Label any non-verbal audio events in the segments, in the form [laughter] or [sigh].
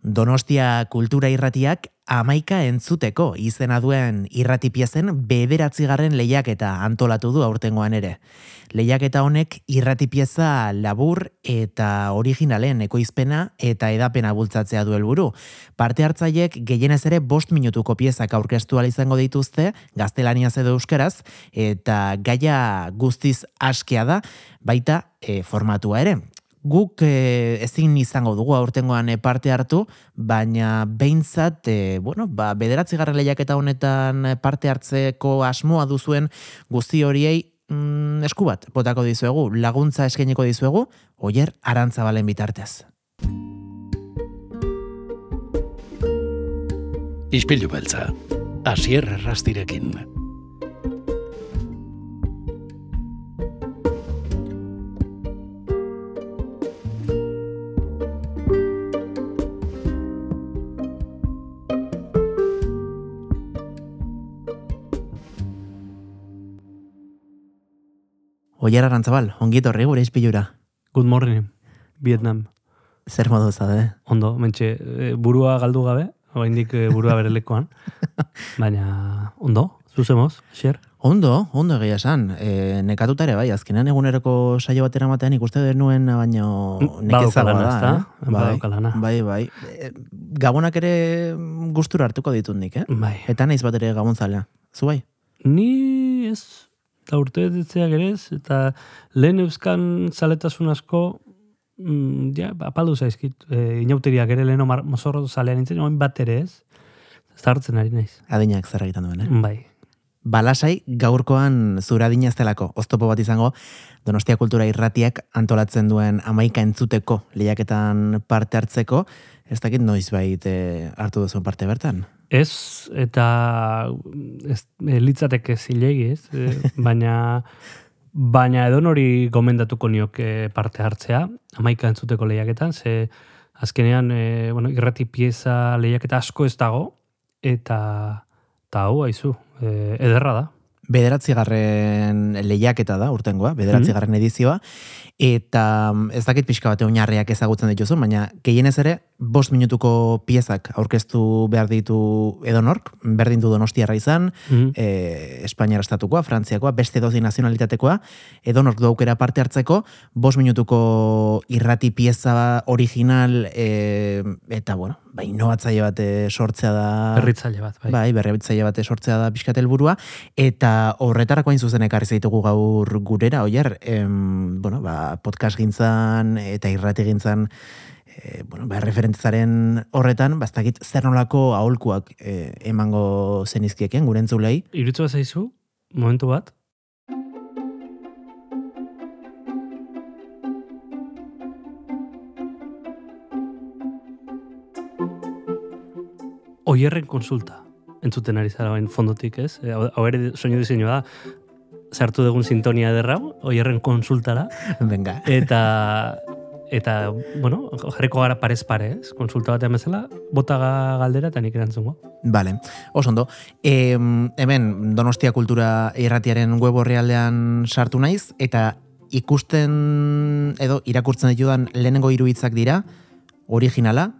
Donostia kultura irratiak amaika entzuteko izena duen irratipiezen bederatzigarren lehiaketa antolatu du aurtengoan ere. Lehiaketa honek irratipieza labur eta originalen ekoizpena eta edapena bultzatzea du helburu. Parte hartzaiek gehienez ere bost minutuko piezak aurkeztu izango dituzte, gaztelaniaz edo euskaraz, eta gaia guztiz askia da, baita e, formatua ere guk e, ezin izango dugu aurtengoan e, parte hartu, baina behintzat, e, bueno, ba, bederatzi lehiaketa honetan parte hartzeko asmoa duzuen guzti horiei mm, esku bat potako dizuegu, laguntza eskainiko dizuegu, oier arantzabalen bitartez. Ispilu beltza, asier rastirekin. Oier Arantzabal, ongit horri gure izpilura. Good morning, Vietnam. Zer modu zade? Ondo, mentxe, e, burua galdu gabe, oraindik e, burua berelekoan. [laughs] Baina, ondo, zuzemoz, xer? Ondo, ondo egia esan. E, nekatuta ere bai, azkenean eguneroko saio batera matean ikuste denuen, baino Mm, nekezagoa da. eh? Bai, bai, bai. E, gabonak ere gustura hartuko ditut nik, eh? Bai. Eta naiz bat ere gabontzalea. Zu bai? Ni ez, eta urte ditzeak ere ez, eta lehen euskan zaletasun asko, mm, ja, apaldu zaizkit, e, inauteriak ere leheno mozorro zalean nintzen, oin bat ere ez, zartzen ari naiz. Adinak zer egiten duen, eh? Bai. Balasai gaurkoan zura estelako oztopo bat izango Donostia Kultura Irratiak antolatzen duen amaika entzuteko lehiaketan parte hartzeko, ez dakit noiz bait eh, hartu duzuen parte bertan. Ez, eta ez, e, litzateke zilegi, ez? E, [laughs] baina, baina edon hori gomendatuko nioke parte hartzea, amaika entzuteko lehiaketan, ze azkenean, e, bueno, irrati pieza lehiaketa asko ez dago, eta, eta hau, haizu, e, ederra da. Bederatzigarren lehiaketa da, urtengoa, bederatzigarren edizioa, eta mm, ez dakit pixka bate oinarriak ezagutzen dituzu, baina gehienez ere, bost minutuko piezak aurkeztu behar ditu edonork, berdin du donostiarra izan, Mm. e, Espainiara estatukoa, Frantziakoa, beste dozi nazionalitatekoa, edonork du aukera parte hartzeko, bost minutuko irrati pieza original, e, eta bueno, ba, inovatzaile bat eh, sortzea da... Berritzaile bat, bai. Bai, berrebitzaile bat sortzea da pixkat helburua eta horretarako hain zuzen ekarri zaitugu gaur gurera, oier, em, bueno, ba, podcast gintzan eta irrati gintzan e, bueno, ba, referentzaren horretan, bastakit zer nolako aholkuak e, emango zenizkieken gure entzulei. Irutu bat zaizu, momentu bat, Oierren konsulta, entzuten ari zara bain fondotik, ez? E, Hau ere soinu diseinua da, sartu dugun sintonia ederra, oierren konsultara, Venga. eta eta, bueno, jarriko gara parez pare, ez? Konsulta batean bezala, bota ga- galdera eta nik erantzungo. Vale, oso ondo. E, hemen Donostia Kultura irratiaren web orrialdean sartu naiz, eta ikusten edo irakurtzen ditudan lehenengo hiru hitzak dira, originala,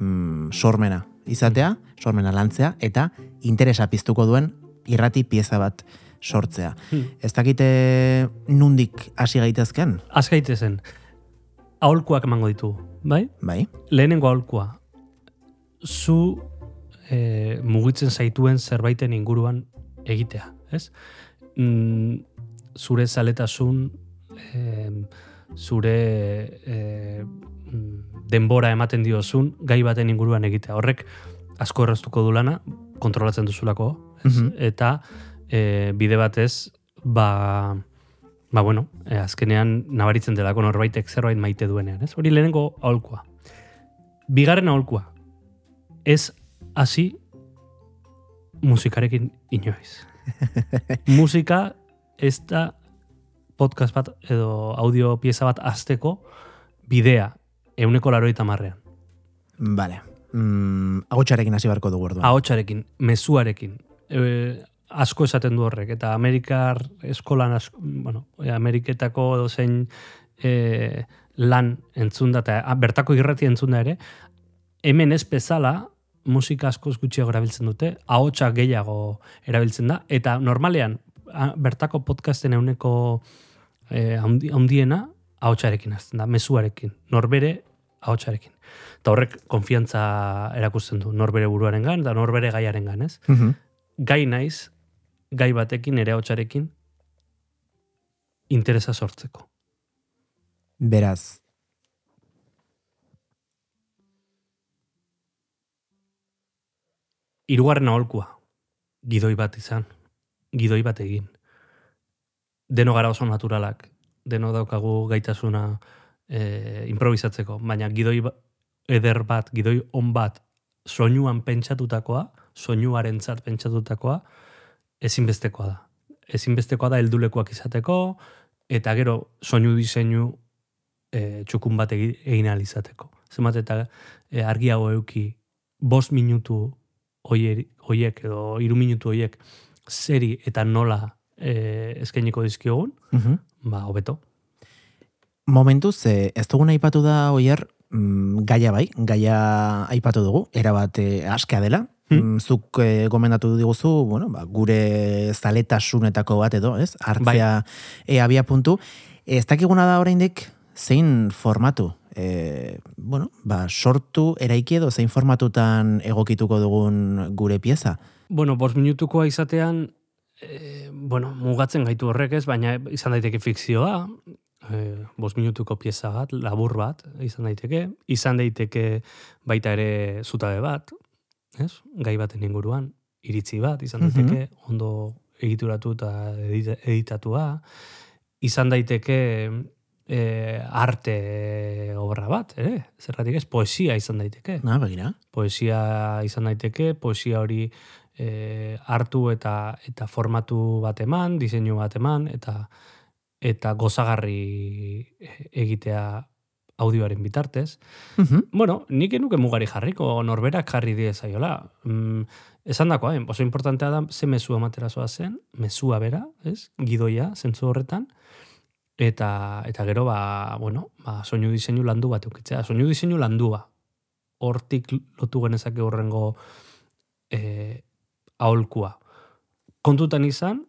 mm, sormena izatea, sormena lantzea, eta interesa piztuko duen irrati pieza bat sortzea. Hmm. Ez dakite nundik hasi gaitezken? Az gaitezen, aholkuak emango ditugu, bai? Bai, Lehenengo aholkua, zu e, mugitzen zaituen zerbaiten inguruan egitea, ez? Mm, zure zaletasun, e, zure e, denbora ematen diozun gai baten inguruan egitea. Horrek asko erraztuko du lana, kontrolatzen duzulako, ez? Mhm. Eta e, bide batez, ba, ba bueno, e, azkenean nabaritzen delako norbaitek zerbait maite duenean, ez? Hori lehenengo aholkua. Bigarren aholkua. Ez hasi musikarekin inoiz. [laughs] Musika ez da podcast bat edo audio pieza bat azteko bidea euneko laroita marrean. Vale. Mm, agotxarekin hasi barko dugu orduan. Ahotsarekin, mezuarekin. E, asko esaten du horrek, eta Amerikar eskolan, asko, bueno, e, Ameriketako edo zein e, lan entzunda, eta bertako irrati entzunda ere, hemen ez bezala, musika askoz gutxiago erabiltzen dute, ahotsa gehiago erabiltzen da, eta normalean, a- bertako podcasten euneko eh, haundiena, ahotsarekin azten da, mezuarekin, norbere ahotsarekin. Eta horrek konfiantza erakusten du, norbere buruaren gan, eta norbere gaiaren gan, ez? Mhm. gai naiz, gai batekin, ere hotxarekin, interesa sortzeko. Beraz, Hirugarren aholkua, gidoi bat izan, gidoi bat egin. Deno gara oso naturalak, deno daukagu gaitasuna e, improvisatzeko, baina gidoi ba- eder bat, gidoi on bat, soinuan pentsatutakoa, soinuaren zart pentsatutakoa, ezinbestekoa da. Ezinbestekoa da heldulekuak izateko, eta gero soinu diseinu e, txukun bat egi- egin ahal izateko. Zenbat eta e, argiago euki bost minutu oier, oiek edo hiru minutu oiek zeri eta nola e, eskainiko dizkiogun, mhm. Ba, hobeto. momentuz, eh, ez duguna aipatu da, oier, mm, gaia bai, gaia aipatu dugu, erabat eh, askea dela, Hmm. Mm, zuk eh, gomendatu diguzu, bueno, ba, gure zaletasunetako bat edo, ez? Hartzea e, abia puntu. Ez dakiguna da oraindik zein formatu, e, bueno, ba, sortu, eraiki edo zein formatutan egokituko dugun gure pieza. Bueno, bost minutukoa izatean, e, bueno, mugatzen gaitu horrek ez, baina izan daiteke fikzioa, e, bost minutuko pieza bat, labur bat, izan daiteke, izan daiteke baita ere zutabe bat, ez? gai baten inguruan, iritzi bat, izan Mhm. daiteke, ondo egituratu eta edita- editatua, izan daiteke e, arte obra bat, ere? Zergatik ez, poesia izan daiteke Na, begira. poesia izan daiteke, poesia hori e, hartu eta eta formatu bat eman, diseinu bat eman, eta eta gozagarri e, egitea audioaren bitartez. Mhm. Bueno, nik enuke mugari jarriko, norberak jarri die zaiola. Mm, esan dakoa, eh? oso importantea da ze mezua ematera zoa zen, mezua bera, ez? Gidoia, zentzu horretan, eta eta gero ba, bueno, ba, soinu diseinu landu bat eukitzea. Soinu diseinu landua. Hortik lotu genezake horrengo e, aholkua. Kontutan izan,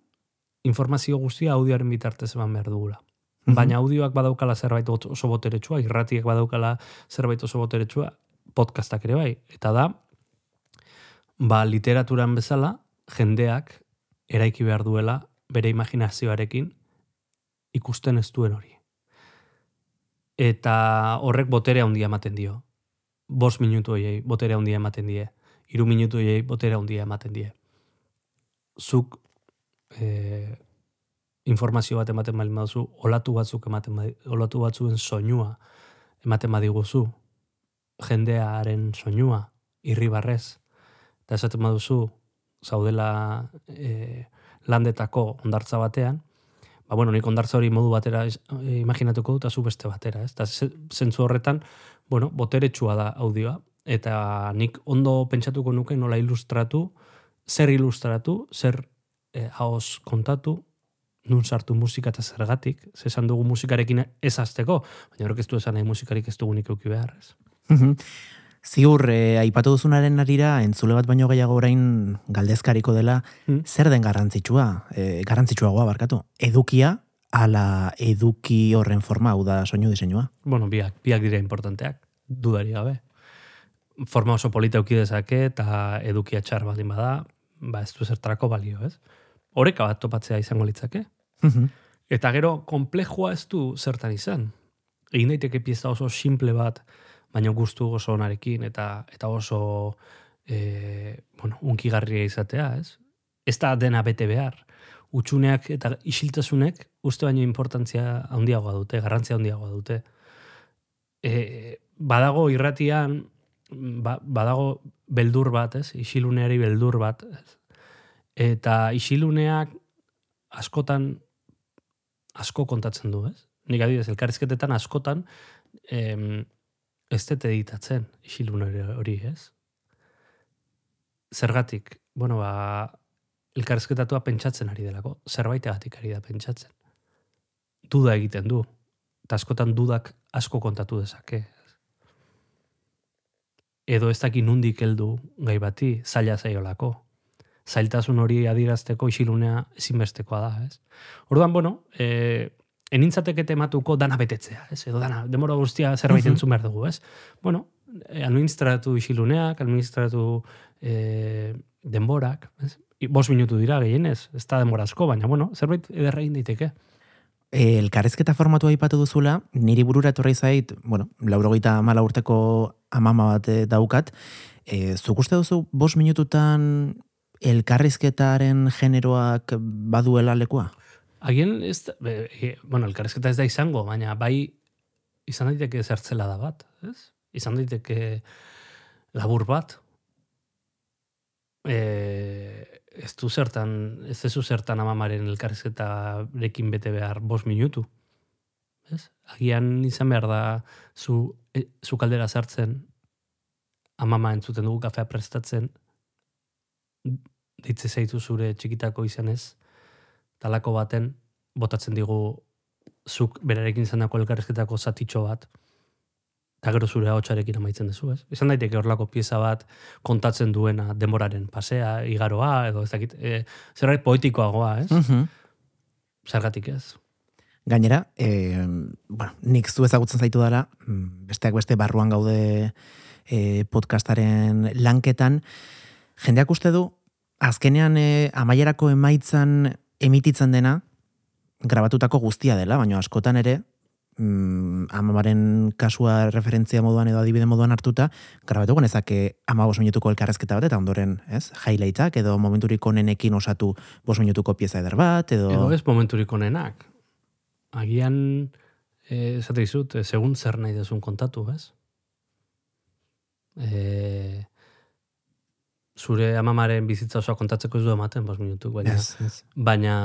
informazio guztia audioaren bitartez eman behar dugula. Mhm. Baina audioak badaukala zerbait oso boteretsua, irratiek badaukala zerbait oso boteretsua, podcastak ere bai. Eta da, ba, literaturan bezala, jendeak eraiki behar duela bere imaginazioarekin ikusten ez duen hori. Eta horrek botere handia ematen dio. Bost minutu hoiei botere handia ematen die. Hiru minutu hoiei botere handia ematen die. Zuk e, informazio bat ematen baldin baduzu, olatu batzuk ematen badi- olatu batzuen soinua ematen badiguzu, jendearen soinua, irribarrez, eta esaten baduzu, zaudela e, landetako ondartza batean, ba, bueno, nik ondartza hori modu batera is- e, imaginatuko dut, zu beste batera, ez? Eta ze- zentzu horretan, bueno, boteretsua da audioa, eta nik ondo pentsatuko nuke nola ilustratu, zer ilustratu, zer e, haoz kontatu, nun sartu musika eta zergatik, ze esan dugu musikarekin ez azteko, baina horrek ez du esan nahi musikarik ez dugunik euki behar, ez? Mhm. Ziur, eh, aipatu duzunaren arira, entzule bat baino gehiago orain galdezkariko dela, Mm. zer den garrantzitsua, eh, garrantzitsuagoa barkatu, edukia, ala eduki horren forma, hau da soinu diseinua. Bueno, biak, biak dira importanteak, dudari gabe. Forma oso polita euki dezake eta edukia txar baldin bada, ba ez du zertarako balio, ez? Horeka bat topatzea izango litzake. Mhm. Eta gero, komplejua ez du zertan izan. Egin daiteke pieza oso simple bat, baina gustu oso onarekin, eta, eta oso e, bueno, unkigarria izatea, ez? Ez da dena bete behar. Utsuneak eta isiltasunek uste baino importantzia handiagoa dute, garrantzia handiagoa dute. E, badago irratian, ba, badago beldur bat, ez? Isiluneari beldur bat, ez? Eta isiluneak askotan asko kontatzen du, ez? Nik adibidez, elkarrizketetan askotan em, ez dut editatzen isilune hori, ez? Zergatik, bueno, ba, elkarrizketatua pentsatzen ari delako, zerbaitegatik ari da pentsatzen. Duda egiten du, eta askotan dudak asko kontatu dezake. Edo ez daki nundik heldu gai bati, zaila zaiolako. Zailtasun hori adirazteko isilunea ezinbestekoa da, ez? Orduan, bueno, e, enintzateke tematuko dana betetzea, ez? Edo dana, demora guztia zerbait Mhm. entzun behar dugu, ez? Bueno, e, administratu isiluneak, administratu e, denborak, ez? I- Bost minutu dira gehienez, ez da denbora asko, baina, bueno, zerbait ederra egin daiteke. E, elkarrezketa formatua aipatu duzula, niri burura etorri zait, bueno, laurogeita mala urteko amama bat eh, daukat, e, zuk uste duzu bost minututan elkarrizketaren generoak baduela lekua? Agian, ez, da- e, bueno, elkarrezketa ez da izango, baina bai izan daiteke zertzela da bat, ez? Izan daiteke labur bat. E, ez du zertan, ez dezu zertan amamaren elkarrezketarekin bete behar bost minutu. Ez? Agian izan behar da zu, e, zu kaldera sartzen amama entzuten dugu kafea prestatzen ditze zaitu zure txikitako izanez talako baten botatzen digu zuk berarekin izandako elkarrezketako zatitxo bat eta gero zure hotxarekin amaitzen duzu, ez? Izan daiteke horlako pieza bat kontatzen duena denboraren pasea, igaroa, edo ez dakit, e, zerbait poetikoagoa, ez? Mhm. Zergatik ez? Gainera, e, bueno, nik zu ezagutzen zaitu dara, mm, besteak beste barruan gaude e, podcastaren lanketan, jendeak uste du, azkenean e, amaierako emaitzan emititzen dena, grabatutako guztia dela, baina askotan ere, mm, amamaren kasua referentzia moduan edo adibide moduan hartuta, grabatuko nezake ama bost minutuko elkarrezketa bat, eta ondoren, ez, highlightak, edo momenturik onenekin osatu bost minutuko pieza eder bat, edo... Edo ez momenturik onenak. Agian, eh, esate dizut, eh, segun zer nahi dezun kontatu, ez? E, zure amamaren bizitza osoa kontatzeko ez du ematen, bos minutuk, baina, Ez, ez. baina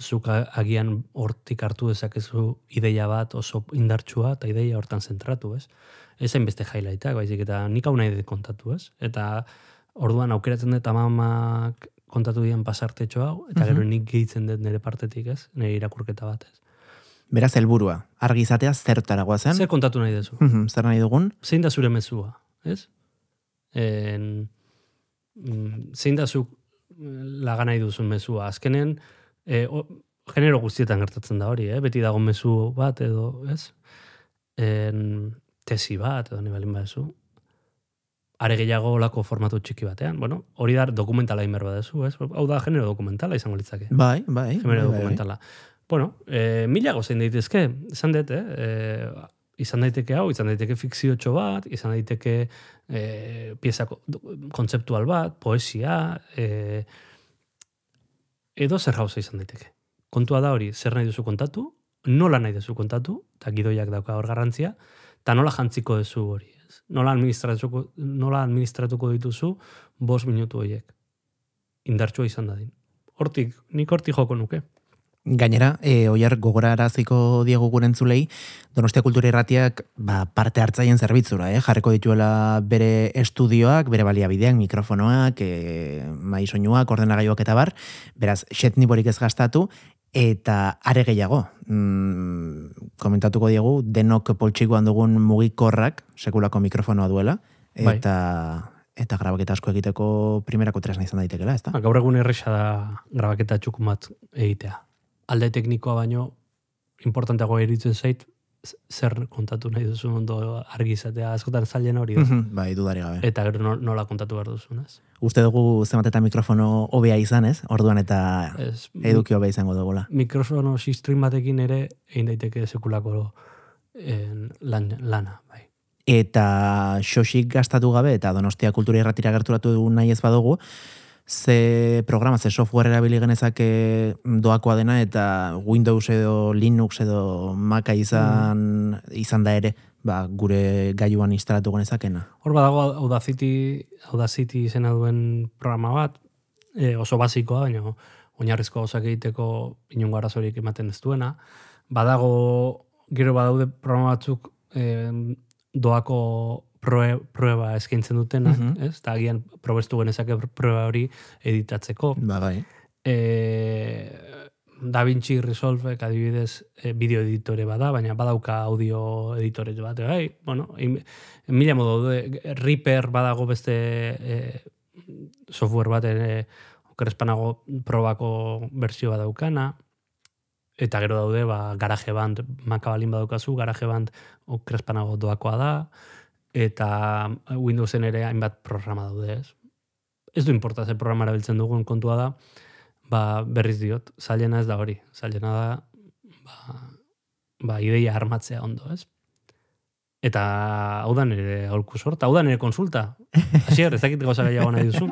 zuk agian hortik hartu dezakezu ideia bat oso indartsua eta ideia hortan zentratu, ez? Ez hainbeste highlightak, baizik eta nik hau nahi dut kontatu, ez? Eta orduan aukeratzen dut amamak kontatu dien pasartetxo hau, eta gero Mhm. nik gehitzen dut nire partetik, ez? Nire irakurketa bat, ez? Beraz, helburua, argi izatea zertara guazen. Zer kontatu nahi duzu? Mhm, Zer nahi dugun? zein da zure mezua, ez? En, mm, zein da zuk laga nahi duzun mezua? Azkenen, e, o, genero guztietan gertatzen da hori, eh? beti dago mezu bat edo, ez? En, tesi bat edo nibalin badezu. Are gehiago olako formatu txiki batean. Bueno, hori da dokumentala inber badezu, ez? Hau da genero dokumentala izango litzake. Bai, bai. Genero bai, bai, bai. dokumentala. Bueno, e, mila gozein daitezke, izan dut, eh? E, izan daiteke hau, izan daiteke fikziotxo bat, izan daiteke e, pieza ko- kontzeptual bat, poesia, e, edo zer gauza izan daiteke. Kontua da hori, zer nahi duzu kontatu, nola nahi duzu kontatu, eta gidoiak dauka hor garrantzia, eta nola jantziko duzu hori. Ez? Nola, administratuko, nola administratuko dituzu bost minutu horiek. Indartsua izan dadin. Hortik, nik hortik joko nuke. Gainera, e, oiar gogoraraziko diegu gure entzulei, Donostia Kultura Irratiak ba, parte hartzaien zerbitzura, eh? jarriko dituela bere estudioak, bere baliabideak, mikrofonoak, e, mai soinuak, ordenagailuak eta bar, beraz, xetniborik ez gastatu, eta are gehiago, mm, komentatuko diegu, denok poltsikoan dugun mugikorrak, sekulako mikrofonoa duela, Bai. eta eta grabaketa asko egiteko primerako tresna izan daitekela, ezta? Ba, Gaur egun erresa da grabaketa txukun bat egitea. Alde teknikoa baino importanteago eritzen zait zer kontatu nahi duzu ondo argi izatea. Askotan zailen hori da. bai, dudari gabe. Eta gero no- nola kontatu behar duzun, ez? Uste dugu zenbat eta mikrofono hobea izan, ez? Orduan eta ez eduki hobea izango dugula. mikrofono sistrin batekin ere egin daiteke sekulako en, lan, lana, bai. Eta xosik gastatu gabe eta Donostia Kultura Irratira gerturatu dugu nahi ez badugu, ze programa, ze software erabili genezake doakoa dena eta Windows edo Linux edo Maca izan, izan da ere, ba, gure gailuan instalatu genezakena. Hor badago Audacity, Audacity izena duen programa bat, e, oso basikoa, baina oinarrizko gauzak egiteko inongo arazorik ematen ez duena. Badago, gero badaude programa batzuk e, doako proe, prueba eskaintzen dutenak, Mhm. ez? Eta agian probestu genezake prueba hori editatzeko. Ba, bai. E, Da Vinci Resolve, adibidez, e, bideo editore bada, baina badauka audio editore bat. Bai, bueno, in, mila modu, daude, Reaper badago beste e, software bat, e, okerespanago probako bersio badaukana, eta gero daude, ba, garaje band, makabalin badaukazu, garaje band okerespanago doakoa da, eta Windowsen ere hainbat programa daude, ez? Ez du importa ze programa erabiltzen dugun kontua da, ba, berriz diot, zailena ez da hori. Zailena da, ba, ba ideia armatzea ondo, ez? Eta hau da nire aurku sorta, hau da nire konsulta. Asier, ez dakit gauza gehiago nahi duzu.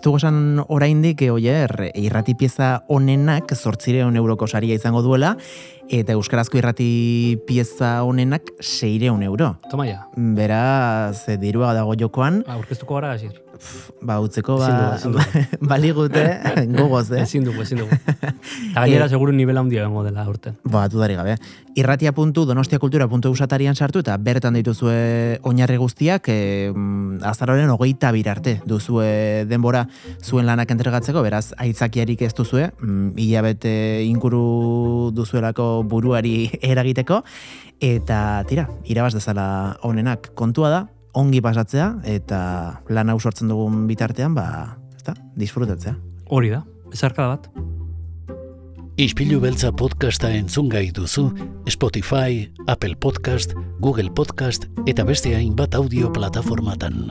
Ez dugu esan oraindik, eh, oier, irrati pieza onenak zortzireon euroko saria izango duela, eta euskarazko irrati pieza onenak seireon euro. Toma ja. Beraz, eh, dirua dago jokoan, Ba, aurkeztuko gara, Ba, utzeko, ba, dugu. [laughs] baligute, [laughs] gogoz, eh? Ezin dugu, ezin dugu. [laughs] Eta gainera, seguru nivela handia bengo dela urten. Ba, dudari gabe. Irratia.donostiakultura.eu satarian sartu eta bertan dituzue oinarri guztiak e, azaroren hogeita bir arte duzue denbora zuen lanak entregatzeko, beraz, aitzakiarik ez duzue, mm, hilabete inguru duzuelako buruari eragiteko, eta tira, irabaz dezala onenak kontua da, ongi pasatzea, eta lan hau sortzen dugun bitartean, ba, ezta, disfrutatzea. Hori da, bezarkada bat. Ispilu beltza podcasta entzungai duzu Spotify, Apple Podcast, Google Podcast eta beste hainbat audio plataformatan.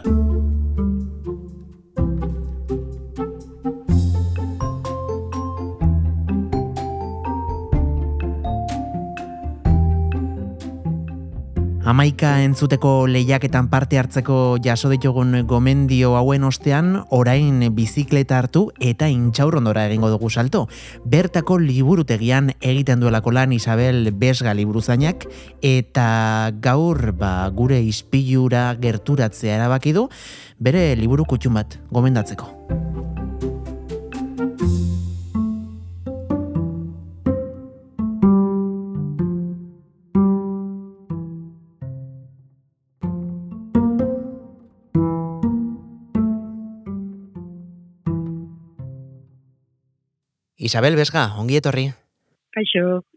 Amaika entzuteko lehiaketan parte hartzeko jaso ditugun gomendio hauen ostean, orain bizikleta hartu eta intxaurrondora egingo dugu salto. Bertako liburutegian egiten duelako lan Isabel Besga liburuzainak eta gaur ba, gure ispilura gerturatzea erabaki du bere liburu kutxun bat gomendatzeko. Isabel Besga, ongi etorri.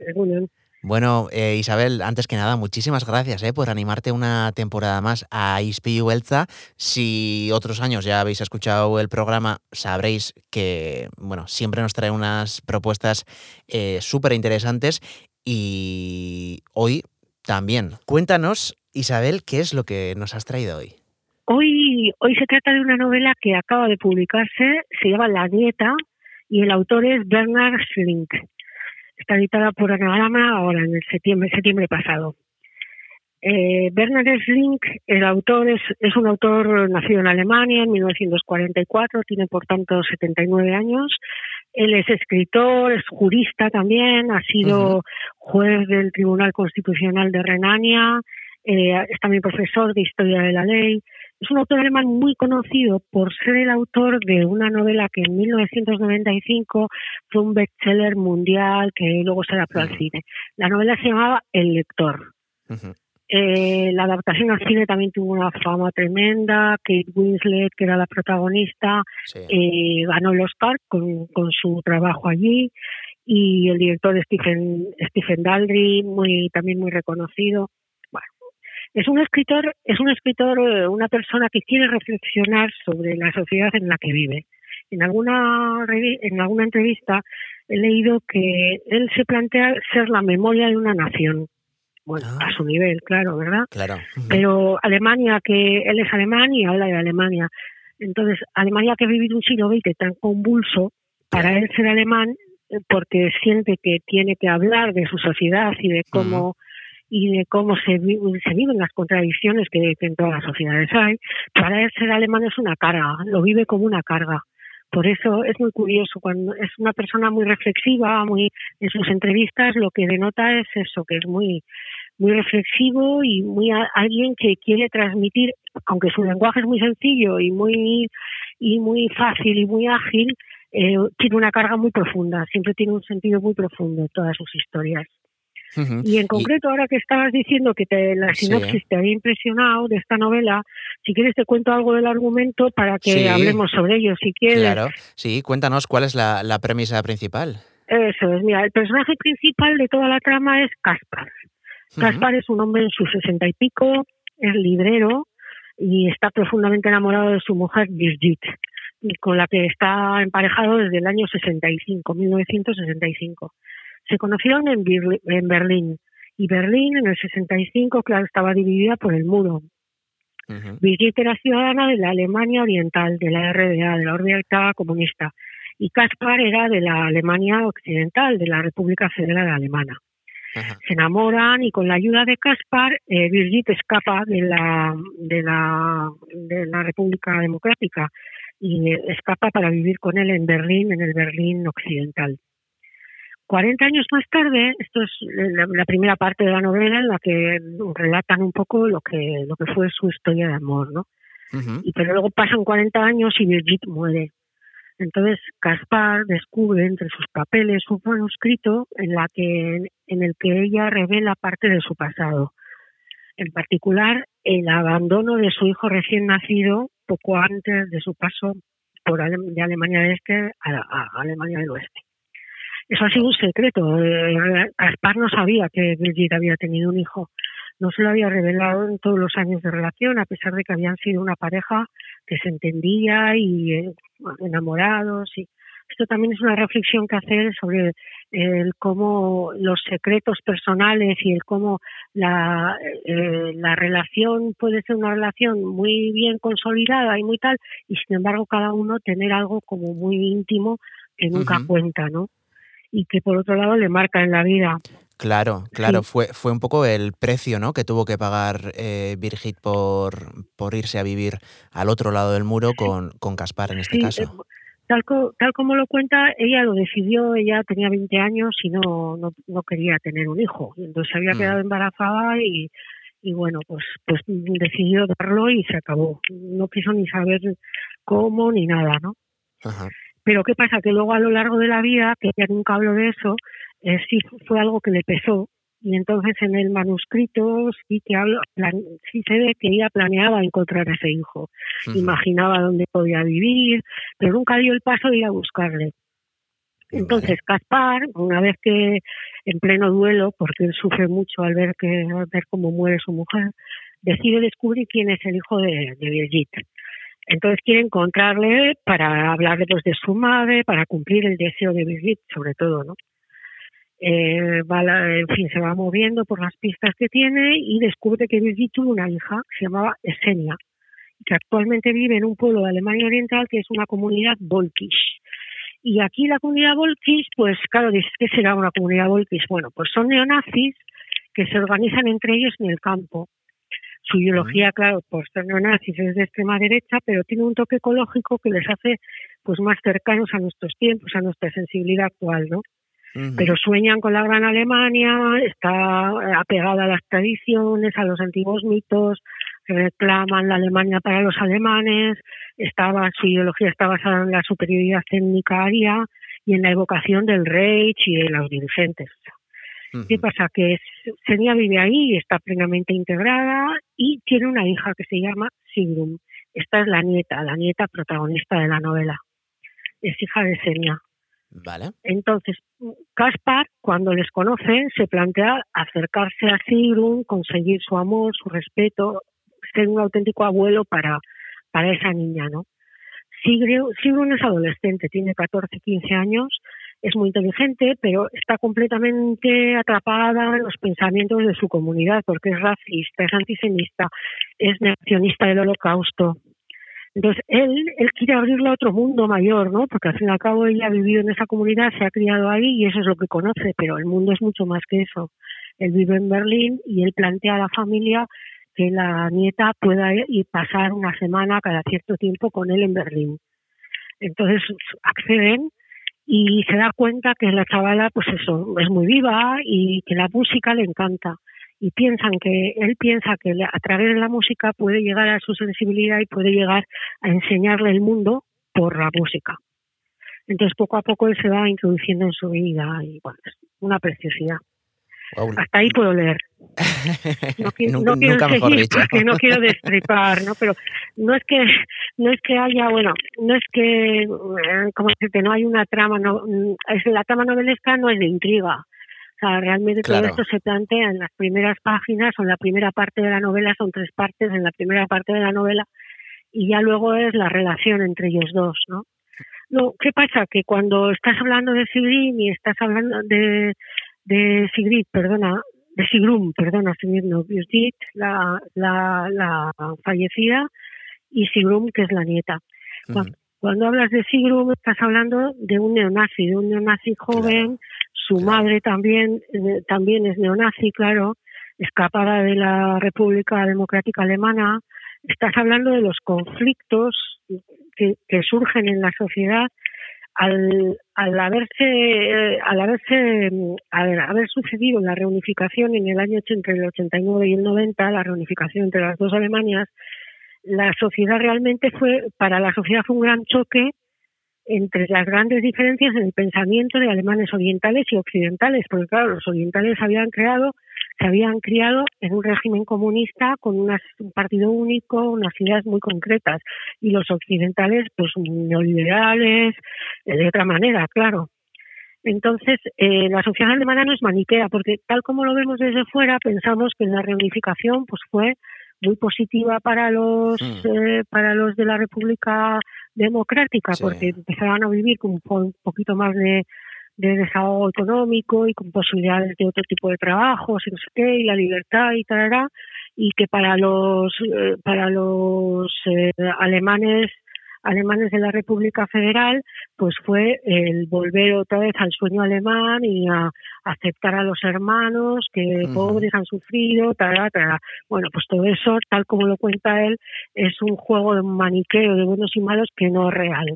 Egunen. Bueno, eh, Isabel, antes que nada, muchísimas gracias eh, por animarte una temporada más a Ispiu Belza. Si otros años ya habéis escuchado el programa, sabréis que, bueno, siempre nos trae unas propuestas eh, súper interesantes y hoy también. Cuéntanos, Isabel, ¿qué es lo que nos has traído hoy? Hoy, hoy se trata de una novela que acaba de publicarse, se llama La Dieta, y el autor es Bernard Schlink. Está editada por Anagrama ahora en el septiembre, septiembre pasado. Eh, Bernard Schlink, el autor es, es un autor nacido en Alemania en 1944, tiene por tanto 79 años. Él es escritor, es jurista también, ha sido juez del Tribunal Constitucional de Renania, eh, es también profesor de Historia de la Ley. Es un autor alemán muy conocido por ser el autor de una novela que en 1995 fue un bestseller mundial que luego se adaptó al cine. La novela se llamaba El lector. Eh, la adaptación al cine también tuvo una fama tremenda. Kate Winslet, que era la protagonista, Sí. eh, ganó el Oscar con, con su trabajo allí. Y el director Stephen, Stephen Daldry, muy, también muy reconocido. Es un escritor, es un escritor, eh, una persona que quiere reflexionar sobre la sociedad en la que vive. En alguna, en alguna entrevista he leído que él se plantea ser la memoria de una nación. Bueno, Ah. a su nivel, claro, ¿verdad? Claro. Pero Alemania, que él es alemán y habla de Alemania. Entonces, Alemania que ha vivido un siglo XX tan convulso, para él ser alemán, eh, porque siente que tiene que hablar de su sociedad y de cómo y de cómo se, vi- se viven las contradicciones que, en todas las sociedades hay, para él ser alemán es una carga, lo vive como una carga. Por eso es muy curioso, cuando es una persona muy reflexiva, muy en sus entrevistas lo que denota es eso, que es muy muy reflexivo y muy alguien que quiere transmitir, aunque su lenguaje es muy sencillo y muy y muy fácil y muy ágil, eh, tiene una carga muy profunda, siempre tiene un sentido muy profundo todas sus historias. Y en concreto, ahora que estabas diciendo que te, la sinopsis te había impresionado de esta novela, si quieres te cuento algo del argumento para que hablemos sobre ello, si quieres. Claro, sí, cuéntanos cuál es la, premisa principal. Eso es, mira, el personaje principal de toda la trama es Caspar. Caspar es un hombre en sus sesenta y pico, es librero y está profundamente enamorado de su mujer Brigitte, con la que está emparejado desde el año 65, 1965. Se conocieron en, en Berlín y Berlín en el 65, claro, estaba dividida por el muro. Brigitte era ciudadana de la Alemania Oriental, de la RDA, de la Oriental Comunista, y Kaspar era de la Alemania Occidental, de la República Federal Alemana. Se enamoran y con la ayuda de Kaspar, eh, Brigitte escapa de la, de, la, de la República Democrática y escapa para vivir con él en Berlín, en el Berlín Occidental. 40 años más tarde, esto es la, primera parte de la novela en la que relatan un poco lo que, lo que fue su historia de amor, ¿no? y, pero luego pasan 40 años y Brigitte muere. Entonces Caspar descubre entre sus papeles un manuscrito en, la que, en el que ella revela parte de su pasado. En particular, el abandono de su hijo recién nacido poco antes de su paso por de Alemania del Este a Alemania del Oeste. Eso ha sido un secreto. Eh, Aspar no sabía que Brigitte había tenido un hijo. No se lo había revelado en todos los años de relación, a pesar de que habían sido una pareja que se entendía y eh, enamorados. Y esto también es una reflexión que hacer sobre el cómo los secretos personales y el cómo la, eh, la relación puede ser una relación muy bien consolidada y muy tal, y sin embargo cada uno tener algo como muy íntimo que nunca cuenta, ¿no? Y que por otro lado le marca en la vida. Claro, claro, fue, fue un poco el precio ¿no? que tuvo que pagar eh, Birgit por, por irse a vivir al otro lado del muro con, con Caspar en este caso. Eh, tal, tal como lo cuenta, ella lo decidió, ella tenía 20 años y no, no, quería tener un hijo. Entonces se había mm. quedado embarazada y, y bueno, pues, pues decidió darlo y se acabó. No quiso ni saber cómo ni nada, ¿no? Ajá. Pero ¿qué pasa? Que luego a lo largo de la vida, que ya nunca hablo de eso, eh, sí fue algo que le pesó. Y entonces en el manuscrito sí que hablo, sí se ve que ella planeaba encontrar a ese hijo. Imaginaba dónde podía vivir, pero nunca dio el paso de ir a buscarle. Entonces Caspar, una vez que en pleno duelo, porque él sufre mucho al ver que al ver cómo muere su mujer, decide descubrir quién es el hijo de, de Brigitte. Entonces quiere encontrarle para hablarle pues, de su madre, para cumplir el deseo de Brigitte, sobre todo, ¿no? Eh, va en fin, se va moviendo por las pistas que tiene y descubre que Brigitte tuvo una hija que se llamaba Esenia, que actualmente vive en un pueblo de Alemania Oriental que es una comunidad volkisch. Y aquí la comunidad volkisch, pues claro, dices, ¿qué será una comunidad volkisch? Bueno, pues son neonazis que se organizan entre ellos en el campo su ideología, claro, por ser neonazis es de extrema derecha, pero tiene un toque ecológico que les hace pues más cercanos a nuestros tiempos, a nuestra sensibilidad actual, ¿no? Pero sueñan con la gran Alemania, está apegada a las tradiciones, a los antiguos mitos, reclaman la Alemania para los alemanes, estaba, su ideología está basada en la superioridad técnica aria y en la evocación del Reich y de los dirigentes. ¿Qué pasa? Que Senia vive ahí, está plenamente integrada y tiene una hija que se llama Sigrun. Esta es la nieta, la nieta protagonista de la novela. Es hija de Senia. Vale. Entonces, Caspar, cuando les conoce, se plantea acercarse a Sigrun, conseguir su amor, su respeto, ser un auténtico abuelo para, para esa niña, ¿no? Sigrun es adolescente, tiene 14, 15 años es muy inteligente, pero está completamente atrapada en los pensamientos de su comunidad, porque es racista, es antisemita, es negacionista del holocausto. Entonces, él, él quiere abrirle a otro mundo mayor, ¿no? Porque al fin y al cabo ella ha vivido en esa comunidad, se ha criado ahí y eso es lo que conoce, pero el mundo es mucho más que eso. Él vive en Berlín y él plantea a la familia que la nieta pueda ir pasar una semana cada cierto tiempo con él en Berlín. Entonces acceden y se da cuenta que la chavala, pues eso, es muy viva y que la música le encanta. Y piensan que, él piensa que a través de la música puede llegar a su sensibilidad y puede llegar a enseñarle el mundo por la música. Entonces poco a poco él se va introduciendo en su vida y bueno, es una preciosidad. Hasta ahí puedo leer. [laughs] No, quiero seguir porque no quiero destripar, ¿no? Pero no es que no es que haya, bueno, no es que eh, como decirte, no hay una trama, no es la trama novelesca no es de intriga. O sea, realmente todo esto se plantea en las primeras páginas o en la primera parte de la novela, son tres partes en la primera parte de la novela y ya luego es la relación entre ellos dos, ¿no? No, ¿qué pasa? Que cuando estás hablando de Sigrid y estás hablando de, de Sigrid, perdona, de Sigrum, perdona, Sigrid no, la, la, la fallecida, y Sigrum, que es la nieta. cuando, hablas de Sigrum, estás hablando de un neonazi, de un neonazi joven, su madre también, eh, también es neonazi, claro, escapada de la República Democrática Alemana. Estás hablando de los conflictos que, que surgen en la sociedad al, al haberse eh, al haberse haber sucedido la reunificación en el año entre el 89 y el 90 la reunificación entre las dos Alemanias la sociedad realmente fue para la sociedad fue un gran choque entre las grandes diferencias en el pensamiento de alemanes orientales y occidentales porque claro los orientales habían creado se habían criado en un régimen comunista con un partido único, unas ideas muy concretas, y los occidentales, pues neoliberales, eh, de otra manera, claro. Entonces, eh, la sociedad alemana no es maniquea, porque tal como lo vemos desde fuera, pensamos que la reunificación pues fue muy positiva para los mm. eh, para los de la República Democrática, porque empezaban a vivir con un poquito más de de desahogo económico y con posibilidades de otro tipo de trabajos y no sé qué, y la libertad y tal, y que para los, eh, para los eh, alemanes alemanes de la República Federal, pues fue el volver otra vez al sueño alemán y a aceptar a los hermanos que pobres han sufrido, tal, tal. Bueno, pues todo eso, tal como lo cuenta él, es un juego de maniqueo de buenos y malos que no es real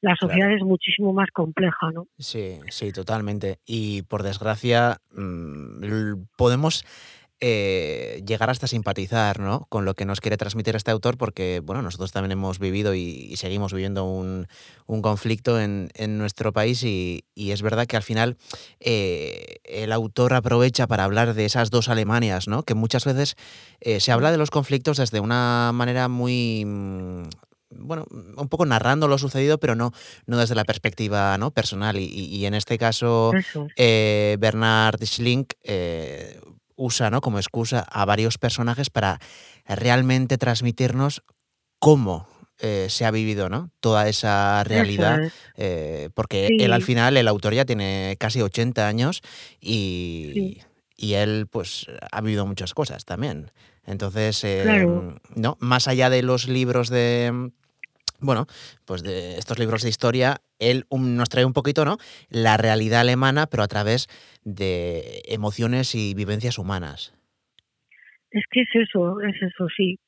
la sociedad es muchísimo más compleja, ¿no? Sí, sí, totalmente. Y por desgracia, mm, podemos eh, llegar hasta simpatizar ¿no? con lo que nos quiere transmitir este autor, porque bueno, nosotros también hemos vivido y, seguimos viviendo un, conflicto en, nuestro país y, es verdad que al final eh, el autor aprovecha para hablar de esas dos Alemanias, ¿no? que muchas veces eh, se habla de los conflictos desde una manera muy bueno, un poco narrando lo sucedido, pero no, no desde la perspectiva ¿no? personal. Y, en este caso, eh, Bernard Schlink eh, usa ¿no? como excusa a varios personajes para realmente transmitirnos cómo eh, se ha vivido ¿no? toda esa realidad, porque él al final, el autor ya tiene casi 80 años y, y él pues ha vivido muchas cosas también. Entonces, ¿no? más allá de los libros de, bueno, pues de estos libros de historia, él nos trae un poquito, ¿no? La realidad alemana, pero a través de emociones y vivencias humanas. Es que es eso, es eso, sí.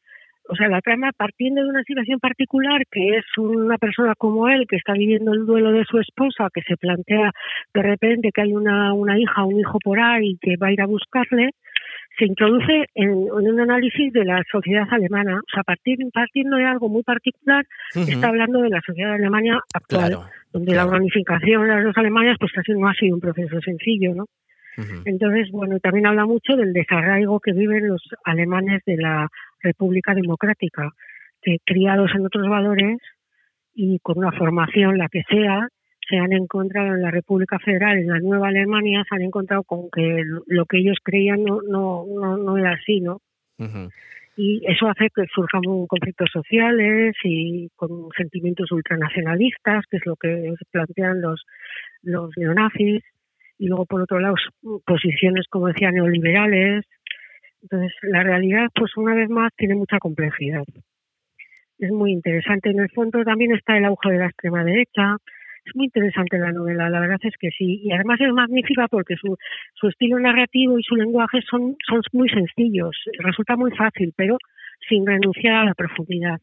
O sea, la trama partiendo de una situación particular, que es una persona como él, que está viviendo el duelo de su esposa, que se plantea de repente que hay una, una hija, un hijo por ahí, que va a ir a buscarle, se introduce en, un análisis de la sociedad alemana. O sea, partir, partiendo de algo muy particular, está hablando de la sociedad de Alemania actual, donde la organización de las dos Alemanias pues no ha sido un proceso sencillo, ¿no? Entonces, bueno, también habla mucho del desarraigo que viven los alemanes de la República Democrática, que criados en otros valores y con una formación, la que sea, se han encontrado en la República Federal, en la Nueva Alemania, se han encontrado con que lo que ellos creían no, no, no, era así, ¿no? Y eso hace que surjan conflictos sociales y con sentimientos ultranacionalistas, que es lo que plantean los, los neonazis, y luego por otro lado posiciones, como decía, neoliberales. Entonces, la realidad, pues una vez más, tiene mucha complejidad. Es muy interesante. En el fondo también está el auge de la extrema derecha, es muy interesante la novela, la verdad es que sí. Y además es magnífica porque su, su estilo narrativo y su lenguaje son, son muy sencillos. Resulta muy fácil, pero sin renunciar a la profundidad.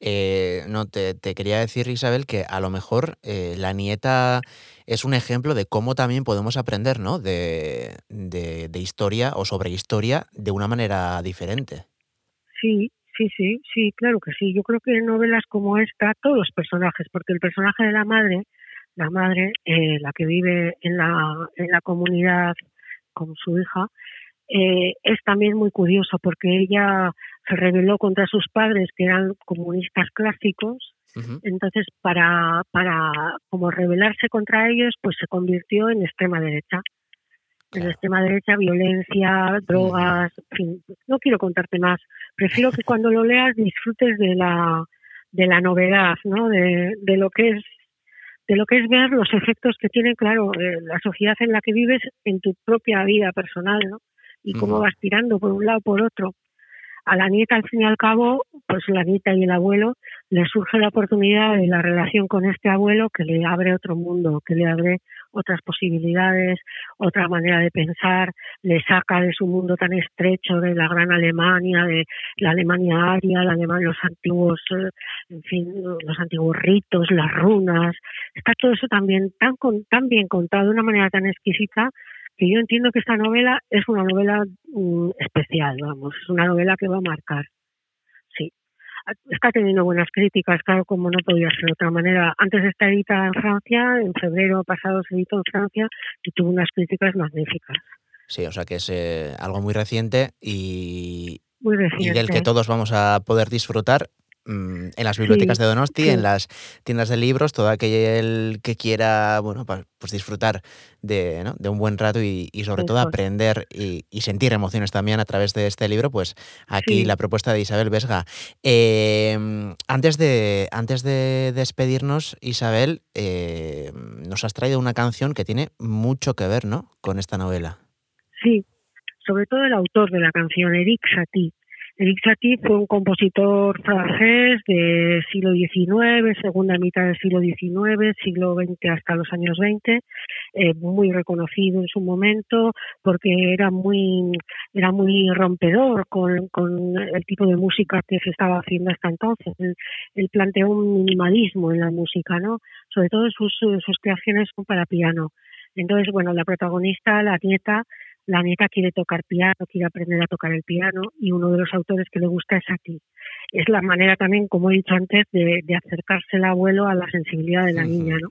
Eh, no, te, quería decir, Isabel, que a lo mejor eh, la nieta es un ejemplo de cómo también podemos aprender ¿no? de, de, de historia o sobre historia de una manera diferente. Sí, sí, sí, sí, claro que sí. Yo creo que en novelas como esta, todos los personajes, porque el personaje de la madre la madre, eh, la que vive en la, en la comunidad con su hija, eh, es también muy curioso porque ella se rebeló contra sus padres que eran comunistas clásicos. Entonces para para como rebelarse contra ellos pues se convirtió en extrema derecha. En extrema derecha violencia drogas en fin, no quiero contarte más. Prefiero que cuando lo leas disfrutes de la de la novedad no de, de lo que es de lo que es ver los efectos que tiene, claro, eh, la sociedad en la que vives en tu propia vida personal, ¿no? Y cómo vas tirando por un lado por otro. A la nieta, al fin y al cabo, pues la nieta y el abuelo, le surge la oportunidad de la relación con este abuelo que le abre otro mundo, que le abre otras posibilidades, otra manera de pensar, le saca de su mundo tan estrecho de la gran Alemania, de la Alemania aria, la Alemania, los antiguos, eh, en fin, los antiguos ritos, las runas, está todo eso también tan, tan bien contado de una manera tan exquisita que yo entiendo que esta novela es una novela mm, especial, vamos, es una novela que va a marcar está teniendo buenas críticas, claro, como no podía ser de otra manera. Antes está editada en Francia, en febrero pasado se editó en Francia y tuvo unas críticas magníficas. Sí, o sea que es eh, algo muy reciente y, muy reciente. y del que todos vamos a poder disfrutar en las bibliotecas de Donosti, en las tiendas de libros, todo aquel que quiera bueno, pues disfrutar de, ¿no? de un buen rato y, sobre todo aprender y, sentir emociones también a través de este libro, pues aquí la propuesta de Isabel Vesga. Em, antes, de, antes de despedirnos, Isabel, em, nos has traído una canción que tiene mucho que ver ¿no? con esta novela. Sí, sobre todo el autor de la canción, Eric Satie Eric Satie fue un compositor francés del siglo XIX, segunda mitad del siglo XIX, siglo XX hasta los años 20, eh, muy reconocido en su momento porque era muy era muy rompedor con, con el tipo de música que se estaba haciendo hasta entonces. Él, planteó un minimalismo en la música, ¿no? Sobre todo sus, sus creaciones son para piano. Entonces, bueno, la protagonista, la nieta, la nieta quiere tocar piano, quiere aprender a tocar el piano y uno de los autores que le gusta es ti. Es la manera también, como he dicho antes, de, acercarse el abuelo a la sensibilidad de la niña, ¿no?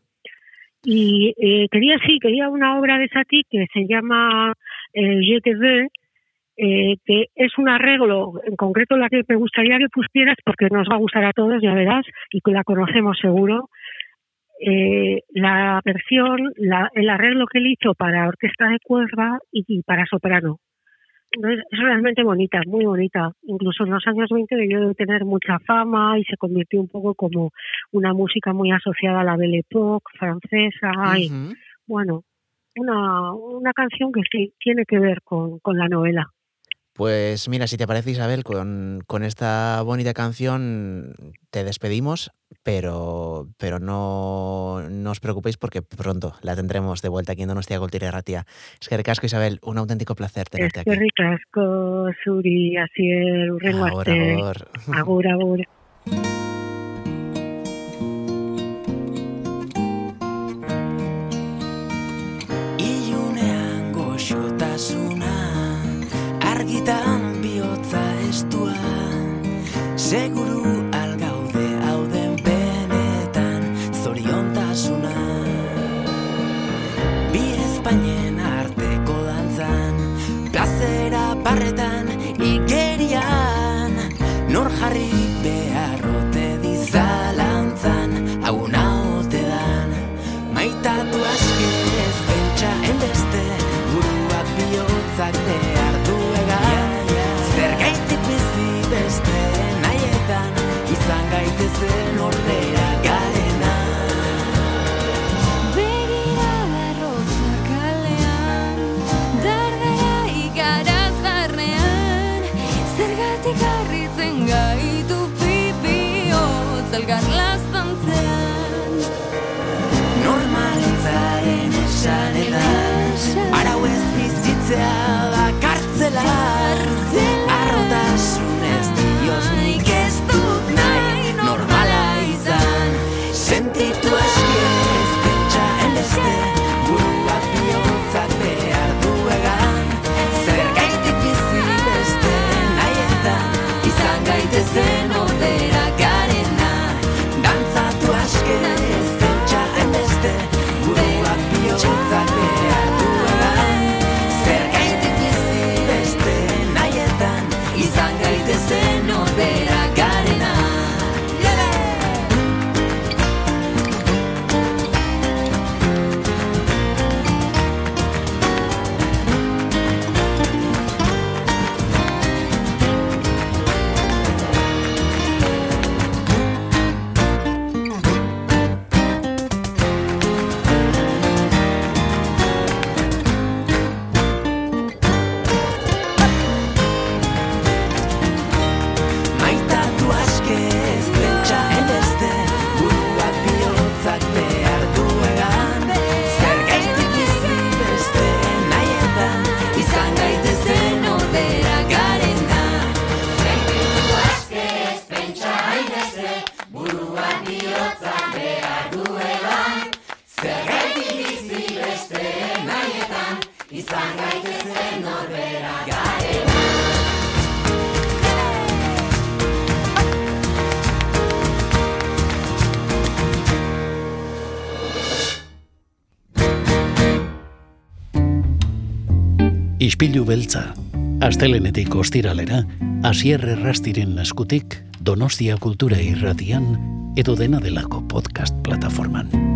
Y eh, quería, sí, quería una obra de Satie que se llama eh, Je te veux, eh, que es un arreglo, en concreto la que me gustaría que pusieras, porque nos va a gustar a todos, ya verás, y que la conocemos seguro, eh, la versión, la, el arreglo que él hizo para orquesta de cuerda y, para soprano. Entonces, es realmente bonita, muy bonita. Incluso en los años 20 debió de tener mucha fama y se convirtió un poco como una música muy asociada a la Belle Époque francesa. y, bueno, una, una canción que sí tiene que ver con, con la novela. Pues mira, si te parece Isabel, con, con, esta bonita canción te despedimos, pero, pero no, no, os preocupéis porque pronto la tendremos de vuelta aquí en Donostia Goltire Ratia. Es que ricasco Isabel, un auténtico placer tenerte aquí. Es que ricasco, Suri, así es, agur, agur. agur, agur. argitan bihotza estua seguru esanetan Arau ez bizitzea da beltza, astelenetik ostiralera, asierre rastiren eskutik, Donostia Kultura Irratian, edo dena delako podcast plataforman.